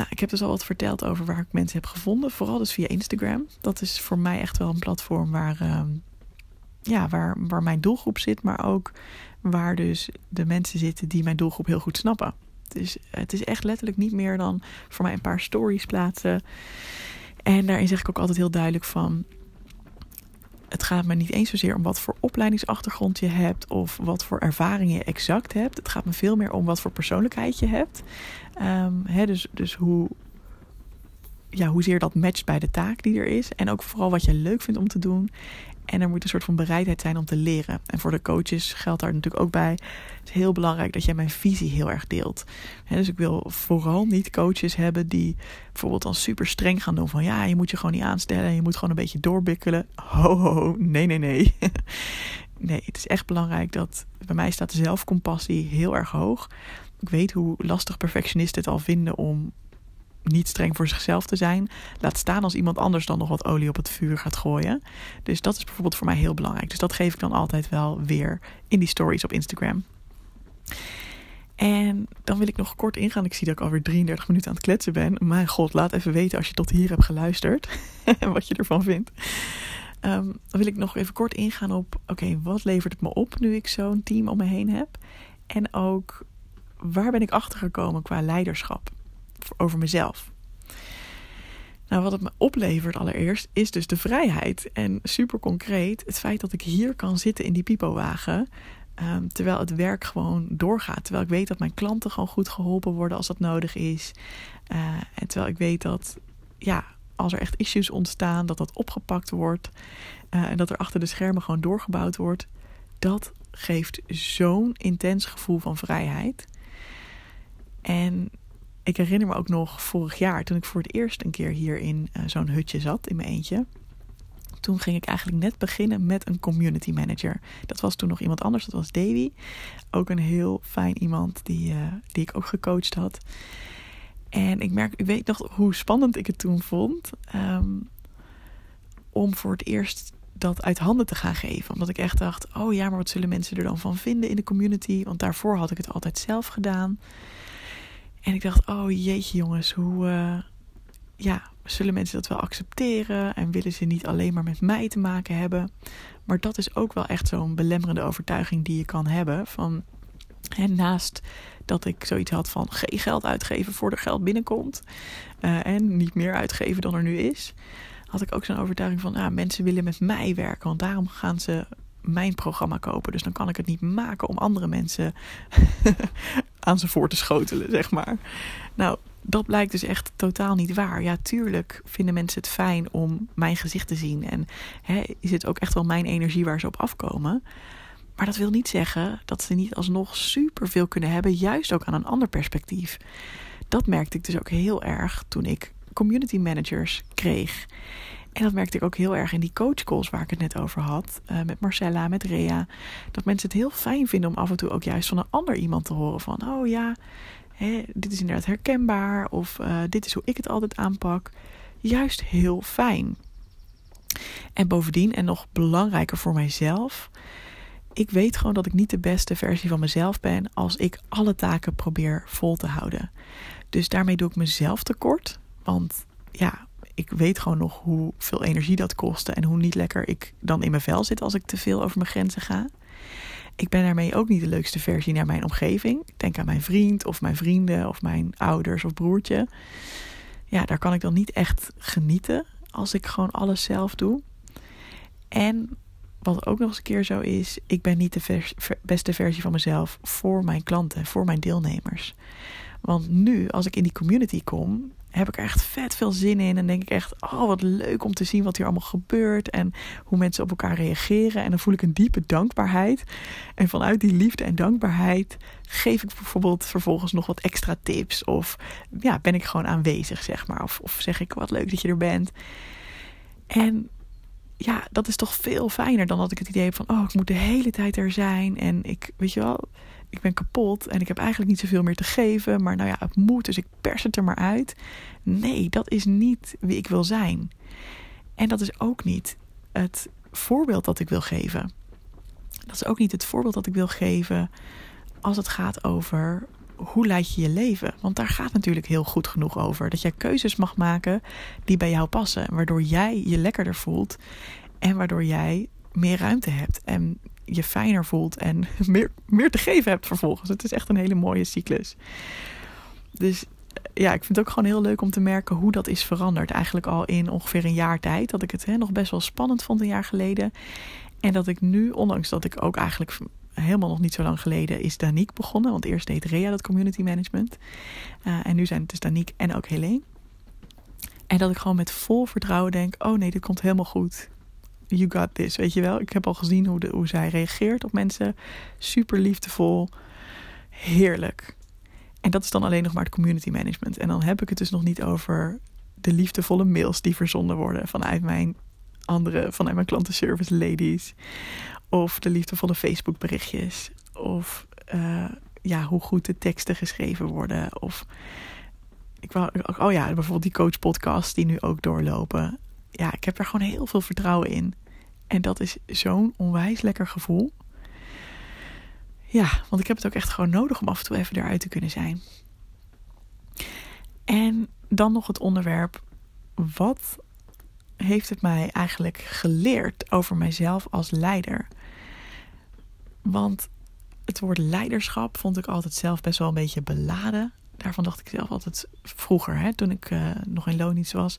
Nou, ik heb dus al wat verteld over waar ik mensen heb gevonden. Vooral dus via Instagram. Dat is voor mij echt wel een platform waar, uh, ja, waar, waar mijn doelgroep zit. Maar ook waar dus de mensen zitten die mijn doelgroep heel goed snappen. Dus het is echt letterlijk niet meer dan voor mij een paar stories plaatsen. En daarin zeg ik ook altijd heel duidelijk van het gaat me niet eens zozeer om wat voor opleidingsachtergrond je hebt of wat voor ervaring je exact hebt. Het gaat me veel meer om wat voor persoonlijkheid je hebt. Um, dus, dus hoe, ja, hoezeer dat matcht bij de taak die er is. En ook vooral wat je leuk vindt om te doen. En er moet een soort van bereidheid zijn om te leren. En voor de coaches geldt daar natuurlijk ook bij. Het is heel belangrijk dat jij mijn visie heel erg deelt. dus ik wil vooral niet coaches hebben die bijvoorbeeld dan super streng gaan doen. Van ja, je moet je gewoon niet aanstellen. Je moet gewoon een beetje doorbikkelen. Ho, ho. Nee, nee, nee. nee, het is echt belangrijk dat bij mij staat zelfcompassie heel erg hoog. Ik weet hoe lastig perfectionisten het al vinden om niet streng voor zichzelf te zijn. Laat staan als iemand anders dan nog wat olie op het vuur gaat gooien. Dus dat is bijvoorbeeld voor mij heel belangrijk. Dus dat geef ik dan altijd wel weer in die stories op Instagram. En dan wil ik nog kort ingaan. Ik zie dat ik alweer 33 minuten aan het kletsen ben. Mijn god, laat even weten als je tot hier hebt geluisterd. en wat je ervan vindt. Um, dan wil ik nog even kort ingaan op... Oké, wat levert het me op nu ik zo'n team om me heen heb? En ook, waar ben ik achtergekomen qua leiderschap? Over mezelf. Nou, wat het me oplevert allereerst is dus de vrijheid. En super concreet het feit dat ik hier kan zitten in die pipowagen. Um, terwijl het werk gewoon doorgaat. Terwijl ik weet dat mijn klanten gewoon goed geholpen worden als dat nodig is. Uh, en terwijl ik weet dat, ja, als er echt issues ontstaan, dat dat opgepakt wordt. Uh, en dat er achter de schermen gewoon doorgebouwd wordt. Dat geeft zo'n intens gevoel van vrijheid. En ik herinner me ook nog vorig jaar, toen ik voor het eerst een keer hier in uh, zo'n hutje zat, in mijn eentje. Toen ging ik eigenlijk net beginnen met een community manager. Dat was toen nog iemand anders, dat was Davy. Ook een heel fijn iemand die, uh, die ik ook gecoacht had. En ik merk, ik weet nog hoe spannend ik het toen vond. Um, om voor het eerst dat uit handen te gaan geven. Omdat ik echt dacht: oh ja, maar wat zullen mensen er dan van vinden in de community? Want daarvoor had ik het altijd zelf gedaan. En ik dacht, oh jeetje jongens, hoe uh, ja, zullen mensen dat wel accepteren? En willen ze niet alleen maar met mij te maken hebben? Maar dat is ook wel echt zo'n belemmerende overtuiging die je kan hebben. Van, en naast dat ik zoiets had van geen geld uitgeven voor er geld binnenkomt. Uh, en niet meer uitgeven dan er nu is. Had ik ook zo'n overtuiging van, ah, mensen willen met mij werken. Want daarom gaan ze mijn programma kopen. Dus dan kan ik het niet maken om andere mensen aan ze voor te schotelen, zeg maar. Nou, dat blijkt dus echt totaal niet waar. Ja, tuurlijk vinden mensen het fijn om mijn gezicht te zien. En hè, is het ook echt wel mijn energie waar ze op afkomen. Maar dat wil niet zeggen dat ze niet alsnog superveel kunnen hebben, juist ook aan een ander perspectief. Dat merkte ik dus ook heel erg toen ik community managers kreeg. En dat merkte ik ook heel erg in die coachcalls waar ik het net over had. Uh, met Marcella, met Rea. Dat mensen het heel fijn vinden om af en toe ook juist van een ander iemand te horen. Van, oh ja, hè, dit is inderdaad herkenbaar. Of uh, dit is hoe ik het altijd aanpak. Juist heel fijn. En bovendien, en nog belangrijker voor mijzelf. Ik weet gewoon dat ik niet de beste versie van mezelf ben als ik alle taken probeer vol te houden. Dus daarmee doe ik mezelf tekort. Want ja, ik weet gewoon nog hoeveel energie dat kostte en hoe niet lekker ik dan in mijn vel zit als ik te veel over mijn grenzen ga. Ik ben daarmee ook niet de leukste versie naar mijn omgeving. denk aan mijn vriend of mijn vrienden of mijn ouders of broertje. Ja, daar kan ik dan niet echt genieten als ik gewoon alles zelf doe. En wat ook nog eens een keer zo is, ik ben niet de beste versie van mezelf voor mijn klanten, voor mijn deelnemers. Want nu, als ik in die community kom, heb ik er echt vet veel zin in. En denk ik echt, oh wat leuk om te zien wat hier allemaal gebeurt. En hoe mensen op elkaar reageren. En dan voel ik een diepe dankbaarheid. En vanuit die liefde en dankbaarheid geef ik bijvoorbeeld vervolgens nog wat extra tips. Of ja, ben ik gewoon aanwezig, zeg maar. Of, of zeg ik wat leuk dat je er bent. En ja, dat is toch veel fijner dan dat ik het idee heb van, oh, ik moet de hele tijd er zijn. En ik, weet je wel, ik ben kapot en ik heb eigenlijk niet zoveel meer te geven. Maar nou ja, het moet, dus ik pers het er maar uit. Nee, dat is niet wie ik wil zijn. En dat is ook niet het voorbeeld dat ik wil geven. Dat is ook niet het voorbeeld dat ik wil geven als het gaat over hoe leid je je leven? Want daar gaat natuurlijk heel goed genoeg over. Dat jij keuzes mag maken die bij jou passen. Waardoor jij je lekkerder voelt. En waardoor jij meer ruimte hebt. En je fijner voelt en meer, meer te geven hebt vervolgens. Het is echt een hele mooie cyclus. Dus ja, ik vind het ook gewoon heel leuk om te merken hoe dat is veranderd. Eigenlijk al in ongeveer een jaar tijd. Dat ik het hè, nog best wel spannend vond een jaar geleden. En dat ik nu, ondanks dat ik ook eigenlijk helemaal nog niet zo lang geleden is Danique begonnen. Want eerst deed Rea dat community management. Uh, en nu zijn het dus Danique en ook Helene. En dat ik gewoon met vol vertrouwen denk: oh nee, dit komt helemaal goed you got this, weet je wel. Ik heb al gezien hoe, hoe zij reageert op mensen. Super liefdevol. Heerlijk. En dat is dan alleen nog maar het community management. En dan heb ik het dus nog niet over de liefdevolle mails die verzonden worden vanuit mijn andere, vanuit mijn klantenservice ladies. Of de liefdevolle Facebook berichtjes. Of uh, ja, hoe goed de teksten geschreven worden. Of ik wou, oh ja, bijvoorbeeld die coach podcast die nu ook doorlopen. Ja, ik heb er gewoon heel veel vertrouwen in. En dat is zo'n onwijs lekker gevoel. Ja, want ik heb het ook echt gewoon nodig om af en toe even eruit te kunnen zijn. En dan nog het onderwerp: wat heeft het mij eigenlijk geleerd over mijzelf als leider? Want het woord leiderschap vond ik altijd zelf best wel een beetje beladen. Daarvan dacht ik zelf altijd vroeger, hè, toen ik uh, nog in loondienst was.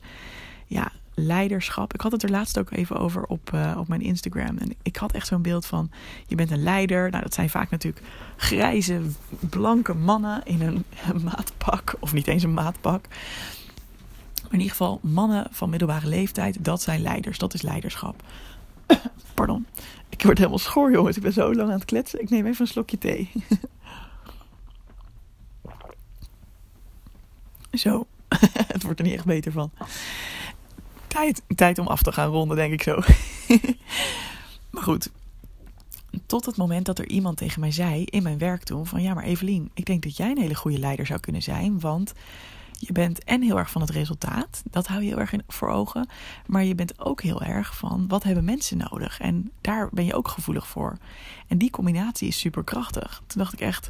Ja, leiderschap. Ik had het er laatst ook even over op, uh, op mijn Instagram. En ik had echt zo'n beeld van: je bent een leider. Nou, dat zijn vaak natuurlijk grijze, blanke mannen in een, maatpak. Of niet eens een maatpak. Maar in ieder geval, mannen van middelbare leeftijd, dat zijn leiders. Dat is leiderschap. Pardon. Ik word helemaal schor, jongens. Ik ben zo lang aan het kletsen. Ik neem even een slokje thee. zo. het wordt er niet echt beter van. Tijd, tijd om af te gaan ronden, denk ik zo. maar goed. Tot het moment dat er iemand tegen mij zei in mijn werk toen: van ja, maar Evelien, ik denk dat jij een hele goede leider zou kunnen zijn. Want je bent en heel erg van het resultaat, dat hou je heel erg in, voor ogen. Maar je bent ook heel erg van wat hebben mensen nodig? En daar ben je ook gevoelig voor. En die combinatie is super krachtig. Toen dacht ik echt,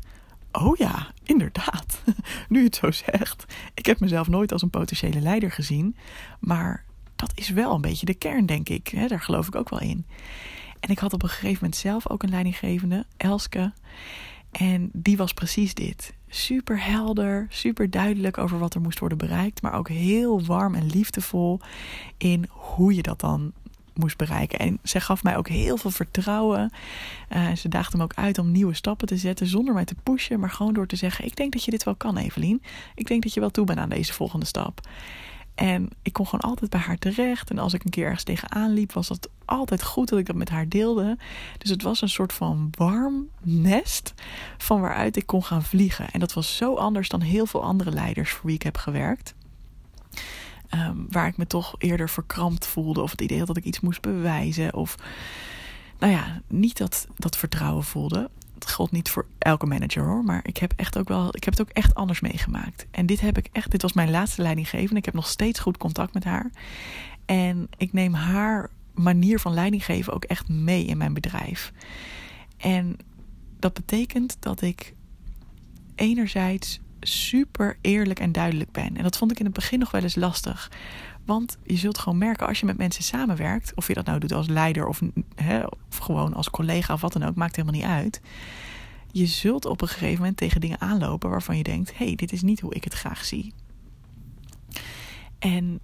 oh ja, inderdaad. nu je het zo zegt. Ik heb mezelf nooit als een potentiële leider gezien. Maar dat is wel een beetje de kern, denk ik. Daar geloof ik ook wel in. En ik had op een gegeven moment zelf ook een leidinggevende, Elske. En die was precies dit. Super helder, super duidelijk over wat er moest worden bereikt, maar ook heel warm en liefdevol in hoe je dat dan moest bereiken. En ze gaf mij ook heel veel vertrouwen. Uh, ze daagde me ook uit om nieuwe stappen te zetten zonder mij te pushen, maar gewoon door te zeggen: Ik denk dat je dit wel kan, Evelien. Ik denk dat je wel toe bent aan deze volgende stap. En ik kon gewoon altijd bij haar terecht. En als ik een keer ergens tegenaan liep, was het altijd goed dat ik dat met haar deelde. Dus het was een soort van warm nest van waaruit ik kon gaan vliegen. En dat was zo anders dan heel veel andere leiders voor wie ik heb gewerkt. Ehm, waar ik me toch eerder verkrampt voelde. Of het idee had dat ik iets moest bewijzen. Of nou ja, niet dat, dat vertrouwen voelde geldt niet voor elke manager hoor. Maar ik heb echt ook wel. Ik heb het ook echt anders meegemaakt. En dit heb ik echt. Dit was mijn laatste leidinggevende. Ik heb nog steeds goed contact met haar. En ik neem haar manier van leiding geven ook echt mee in mijn bedrijf. En dat betekent dat ik enerzijds super eerlijk en duidelijk ben. En dat vond ik in het begin nog wel eens lastig. Want je zult gewoon merken als je met mensen samenwerkt, of je dat nou doet als leider of, of gewoon als collega of wat dan ook, maakt helemaal niet uit. Je zult op een gegeven moment tegen dingen aanlopen waarvan je denkt: hé, hey, dit is niet hoe ik het graag zie. En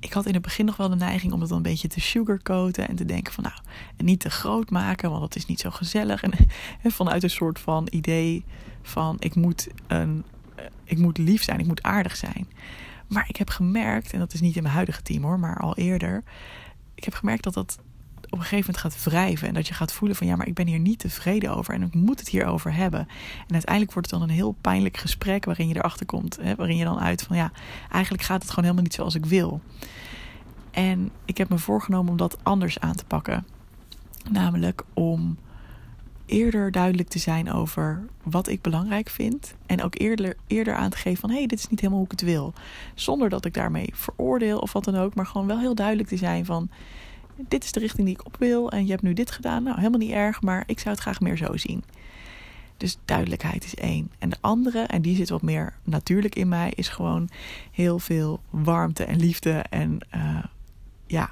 ik had in het begin nog wel de neiging om het dan een beetje te sugarcoaten en te denken van nou, niet te groot maken, want dat is niet zo gezellig. En, en vanuit een soort van idee van ik moet, een, ik moet lief zijn, ik moet aardig zijn. Maar ik heb gemerkt, en dat is niet in mijn huidige team hoor, maar al eerder. Ik heb gemerkt dat dat op een gegeven moment gaat wrijven. En dat je gaat voelen van ja, maar ik ben hier niet tevreden over. En ik moet het hierover hebben. En uiteindelijk wordt het dan een heel pijnlijk gesprek waarin je erachter komt. Hè, waarin je dan uit van ja, eigenlijk gaat het gewoon helemaal niet zoals ik wil. En ik heb me voorgenomen om dat anders aan te pakken. Namelijk om eerder duidelijk te zijn over wat ik belangrijk vind. En ook eerder, eerder aan te geven van hé, hey, dit is niet helemaal hoe ik het wil. Zonder dat ik daarmee veroordeel of wat dan ook. Maar gewoon wel heel duidelijk te zijn van dit is de richting die ik op wil. En je hebt nu dit gedaan. Nou, helemaal niet erg, maar ik zou het graag meer zo zien. Dus duidelijkheid is één. En de andere, en die zit wat meer natuurlijk in mij, is gewoon heel veel warmte en liefde en uh, ja,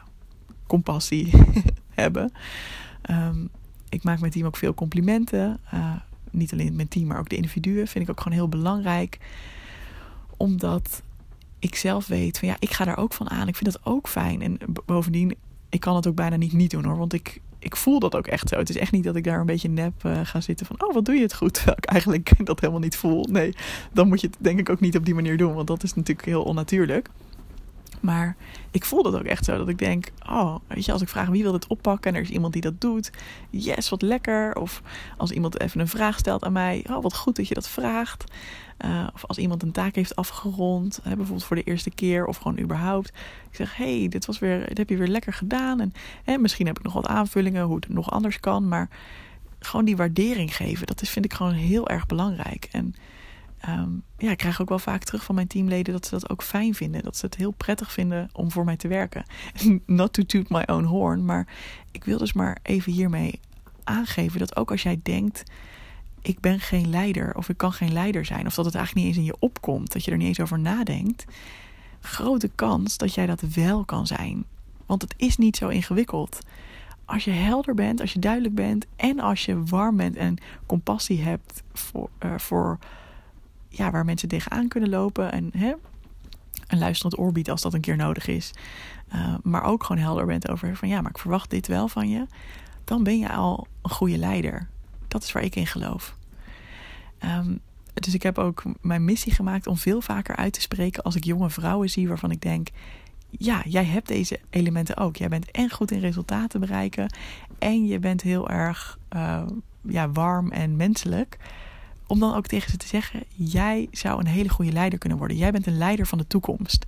compassie hebben. Um, ik maak mijn team ook veel complimenten. Uh, niet alleen mijn team, maar ook de individuen. Vind ik ook gewoon heel belangrijk. Omdat ik zelf weet van ja, ik ga daar ook van aan. Ik vind dat ook fijn. En bovendien, ik kan het ook bijna niet niet doen hoor. Want ik, ik voel dat ook echt zo. Het is echt niet dat ik daar een beetje nep uh, ga zitten van... oh, wat doe je het goed? Terwijl ik eigenlijk dat helemaal niet voel. Nee, dan moet je het denk ik ook niet op die manier doen. Want dat is natuurlijk heel onnatuurlijk. Maar ik voel dat ook echt zo. Dat ik denk, oh, weet je, als ik vraag wie wil dit oppakken en er is iemand die dat doet. Yes, wat lekker. Of als iemand even een vraag stelt aan mij. Oh, wat goed dat je dat vraagt. Uh, of als iemand een taak heeft afgerond. Hè, bijvoorbeeld voor de eerste keer of gewoon überhaupt. Ik zeg, hey, dit, was weer, dit heb je weer lekker gedaan. En hè, misschien heb ik nog wat aanvullingen hoe het nog anders kan. Maar gewoon die waardering geven, dat is, vind ik gewoon heel erg belangrijk. En um, ja, ik krijg ook wel vaak terug van mijn teamleden dat ze dat ook fijn vinden. Dat ze het heel prettig vinden om voor mij te werken. Not to toot my own horn, maar ik wil dus maar even hiermee aangeven dat ook als jij denkt: ik ben geen leider of ik kan geen leider zijn, of dat het eigenlijk niet eens in je opkomt, dat je er niet eens over nadenkt, grote kans dat jij dat wel kan zijn. Want het is niet zo ingewikkeld. Als je helder bent, als je duidelijk bent en als je warm bent en compassie hebt voor, uh, voor ja, waar mensen tegenaan kunnen lopen. En hè, een luisterend oor als dat een keer nodig is. Uh, maar ook gewoon helder bent over van ja, maar ik verwacht dit wel van je. Dan ben je al een goede leider. Dat is waar ik in geloof. Um, dus ik heb ook mijn missie gemaakt om veel vaker uit te spreken als ik jonge vrouwen zie waarvan ik denk: ja, jij hebt deze elementen ook. Jij bent en goed in resultaten bereiken en je bent heel erg uh, ja, warm en menselijk om dan ook tegen ze te zeggen: jij zou een hele goede leider kunnen worden. Jij bent een leider van de toekomst.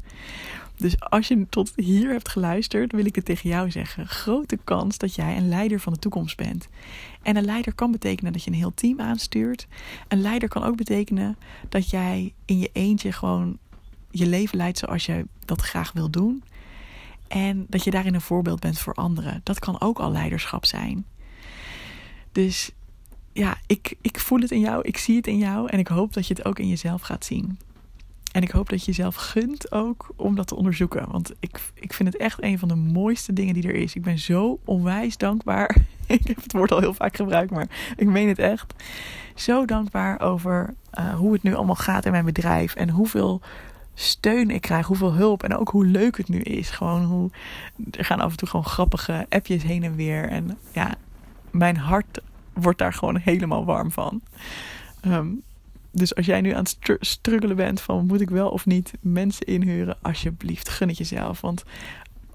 Dus als je tot hier hebt geluisterd, wil ik het tegen jou zeggen. Grote kans dat jij een leider van de toekomst bent. En een leider kan betekenen dat je een heel team aanstuurt. Een leider kan ook betekenen dat jij in je eentje gewoon je leven leidt zoals je dat graag wil doen. En dat je daarin een voorbeeld bent voor anderen. Dat kan ook al leiderschap zijn. Dus ja, ik, ik voel het in jou, ik zie het in jou en ik hoop dat je het ook in jezelf gaat zien. En ik hoop dat je jezelf gunt ook om dat te onderzoeken. Want ik, ik vind het echt een van de mooiste dingen die er is. Ik ben zo onwijs dankbaar. ik heb het woord al heel vaak gebruikt, maar ik meen het echt. Zo dankbaar over uh, hoe het nu allemaal gaat in mijn bedrijf. En hoeveel steun ik krijg, hoeveel hulp. En ook hoe leuk het nu is. Gewoon hoe. Er gaan af en toe gewoon grappige appjes heen en weer. En ja, mijn hart wordt daar gewoon helemaal warm van. Um, dus als jij nu aan het struggelen bent van moet ik wel of niet mensen inhuren, alsjeblieft gun het jezelf. Want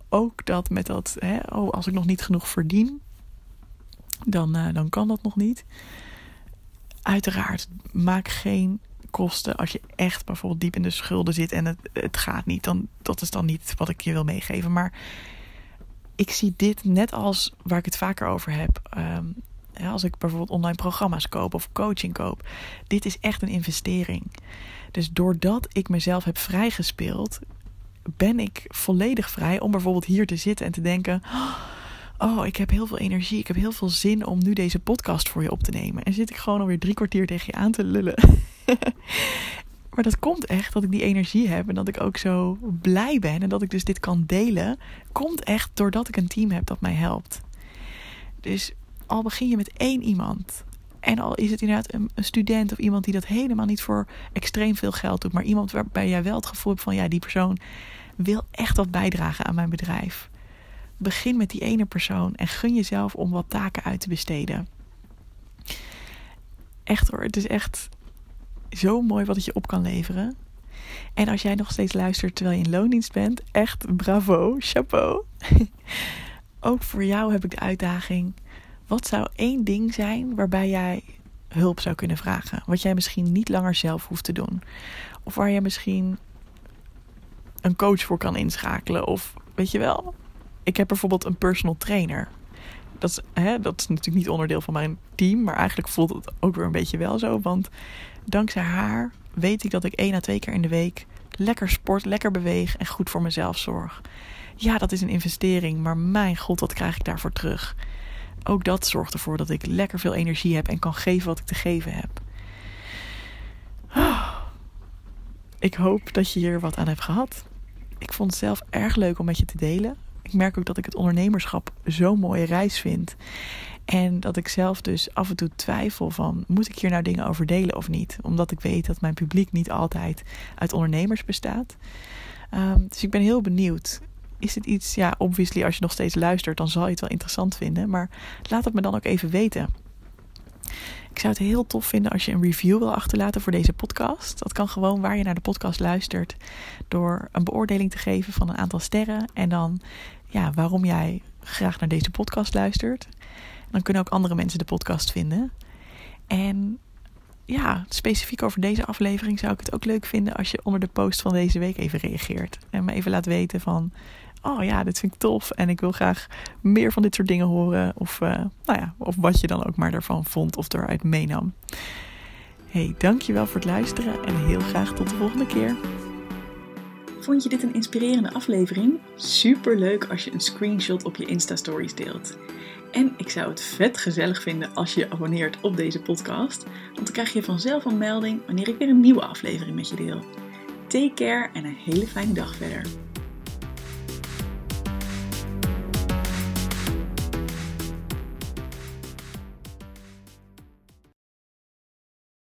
ook dat met dat, hè, oh, als ik nog niet genoeg verdien, dan, uh, dan kan dat nog niet. Uiteraard, maak geen kosten als je echt bijvoorbeeld diep in de schulden zit en het, het gaat niet. Dan, dat is dan niet wat ik je wil meegeven. Maar ik zie dit net als waar ik het vaker over heb. Um, als ik bijvoorbeeld online programma's koop of coaching koop. Dit is echt een investering. Dus doordat ik mezelf heb vrijgespeeld, ben ik volledig vrij om bijvoorbeeld hier te zitten en te denken. Oh, ik heb heel veel energie. Ik heb heel veel zin om nu deze podcast voor je op te nemen. En zit ik gewoon alweer drie kwartier tegen je aan te lullen. maar dat komt echt dat ik die energie heb en dat ik ook zo blij ben en dat ik dus dit kan delen. Komt echt doordat ik een team heb dat mij helpt. Dus al begin je met één iemand. En al is het inderdaad een, student of iemand die dat helemaal niet voor extreem veel geld doet. Maar iemand waarbij jij wel het gevoel hebt van ja, die persoon wil echt wat bijdragen aan mijn bedrijf. Begin met die ene persoon en gun jezelf om wat taken uit te besteden. Echt hoor, het is echt zo mooi wat het je op kan leveren. En als jij nog steeds luistert terwijl je in loondienst bent, echt bravo, chapeau. Ook voor jou heb ik de uitdaging wat zou één ding zijn waarbij jij hulp zou kunnen vragen? Wat jij misschien niet langer zelf hoeft te doen. Of waar je misschien een coach voor kan inschakelen. Of weet je wel, ik heb bijvoorbeeld een personal trainer. Dat is, hè, dat is natuurlijk niet onderdeel van mijn team, maar eigenlijk voelt het ook weer een beetje wel zo. Want dankzij haar weet ik dat ik één à twee keer in de week lekker sport, lekker beweeg en goed voor mezelf zorg. Ja, dat is een investering, maar mijn god, wat krijg ik daarvoor terug? Ook dat zorgt ervoor dat ik lekker veel energie heb en kan geven wat ik te geven heb. Ik hoop dat je hier wat aan hebt gehad. Ik vond het zelf erg leuk om met je te delen. Ik merk ook dat ik het ondernemerschap zo'n mooie reis vind. En dat ik zelf dus af en toe twijfel van... moet ik hier nou dingen over delen of niet? Omdat ik weet dat mijn publiek niet altijd uit ondernemers bestaat. Um, dus ik ben heel benieuwd is het iets, ja, obviously als je nog steeds luistert, dan zal je het wel interessant vinden. Maar laat het me dan ook even weten. Ik zou het heel tof vinden als je een review wil achterlaten voor deze podcast. Dat kan gewoon waar je naar de podcast luistert. Door een beoordeling te geven van een aantal sterren. En dan ja, waarom jij graag naar deze podcast luistert. Dan kunnen ook andere mensen de podcast vinden. En ja, specifiek over deze aflevering zou ik het ook leuk vinden als je onder de post van deze week even reageert. En me even laat weten van, oh ja, dit vind ik tof en ik wil graag meer van dit soort dingen horen. Of, uh, nou ja, of wat je dan ook maar ervan vond of eruit meenam. Hey, dankjewel voor het luisteren en heel graag tot de volgende keer. Vond je dit een inspirerende aflevering? Super leuk als je een screenshot op je Insta Stories deelt. En ik zou het vet gezellig vinden als je je abonneert op deze podcast, want dan krijg je vanzelf een melding wanneer ik weer een nieuwe aflevering met je deel. Take care en een hele fijne dag verder.